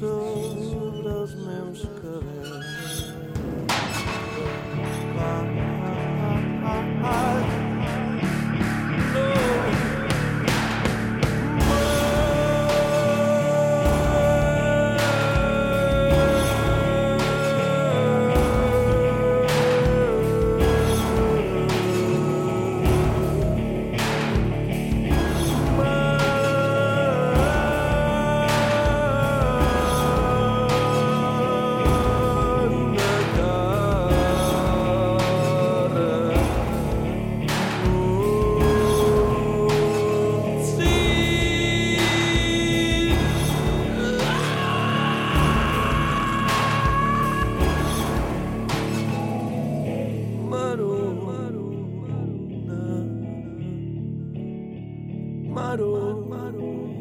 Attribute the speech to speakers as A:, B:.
A: sobre els meus cabells. Maru, Maru,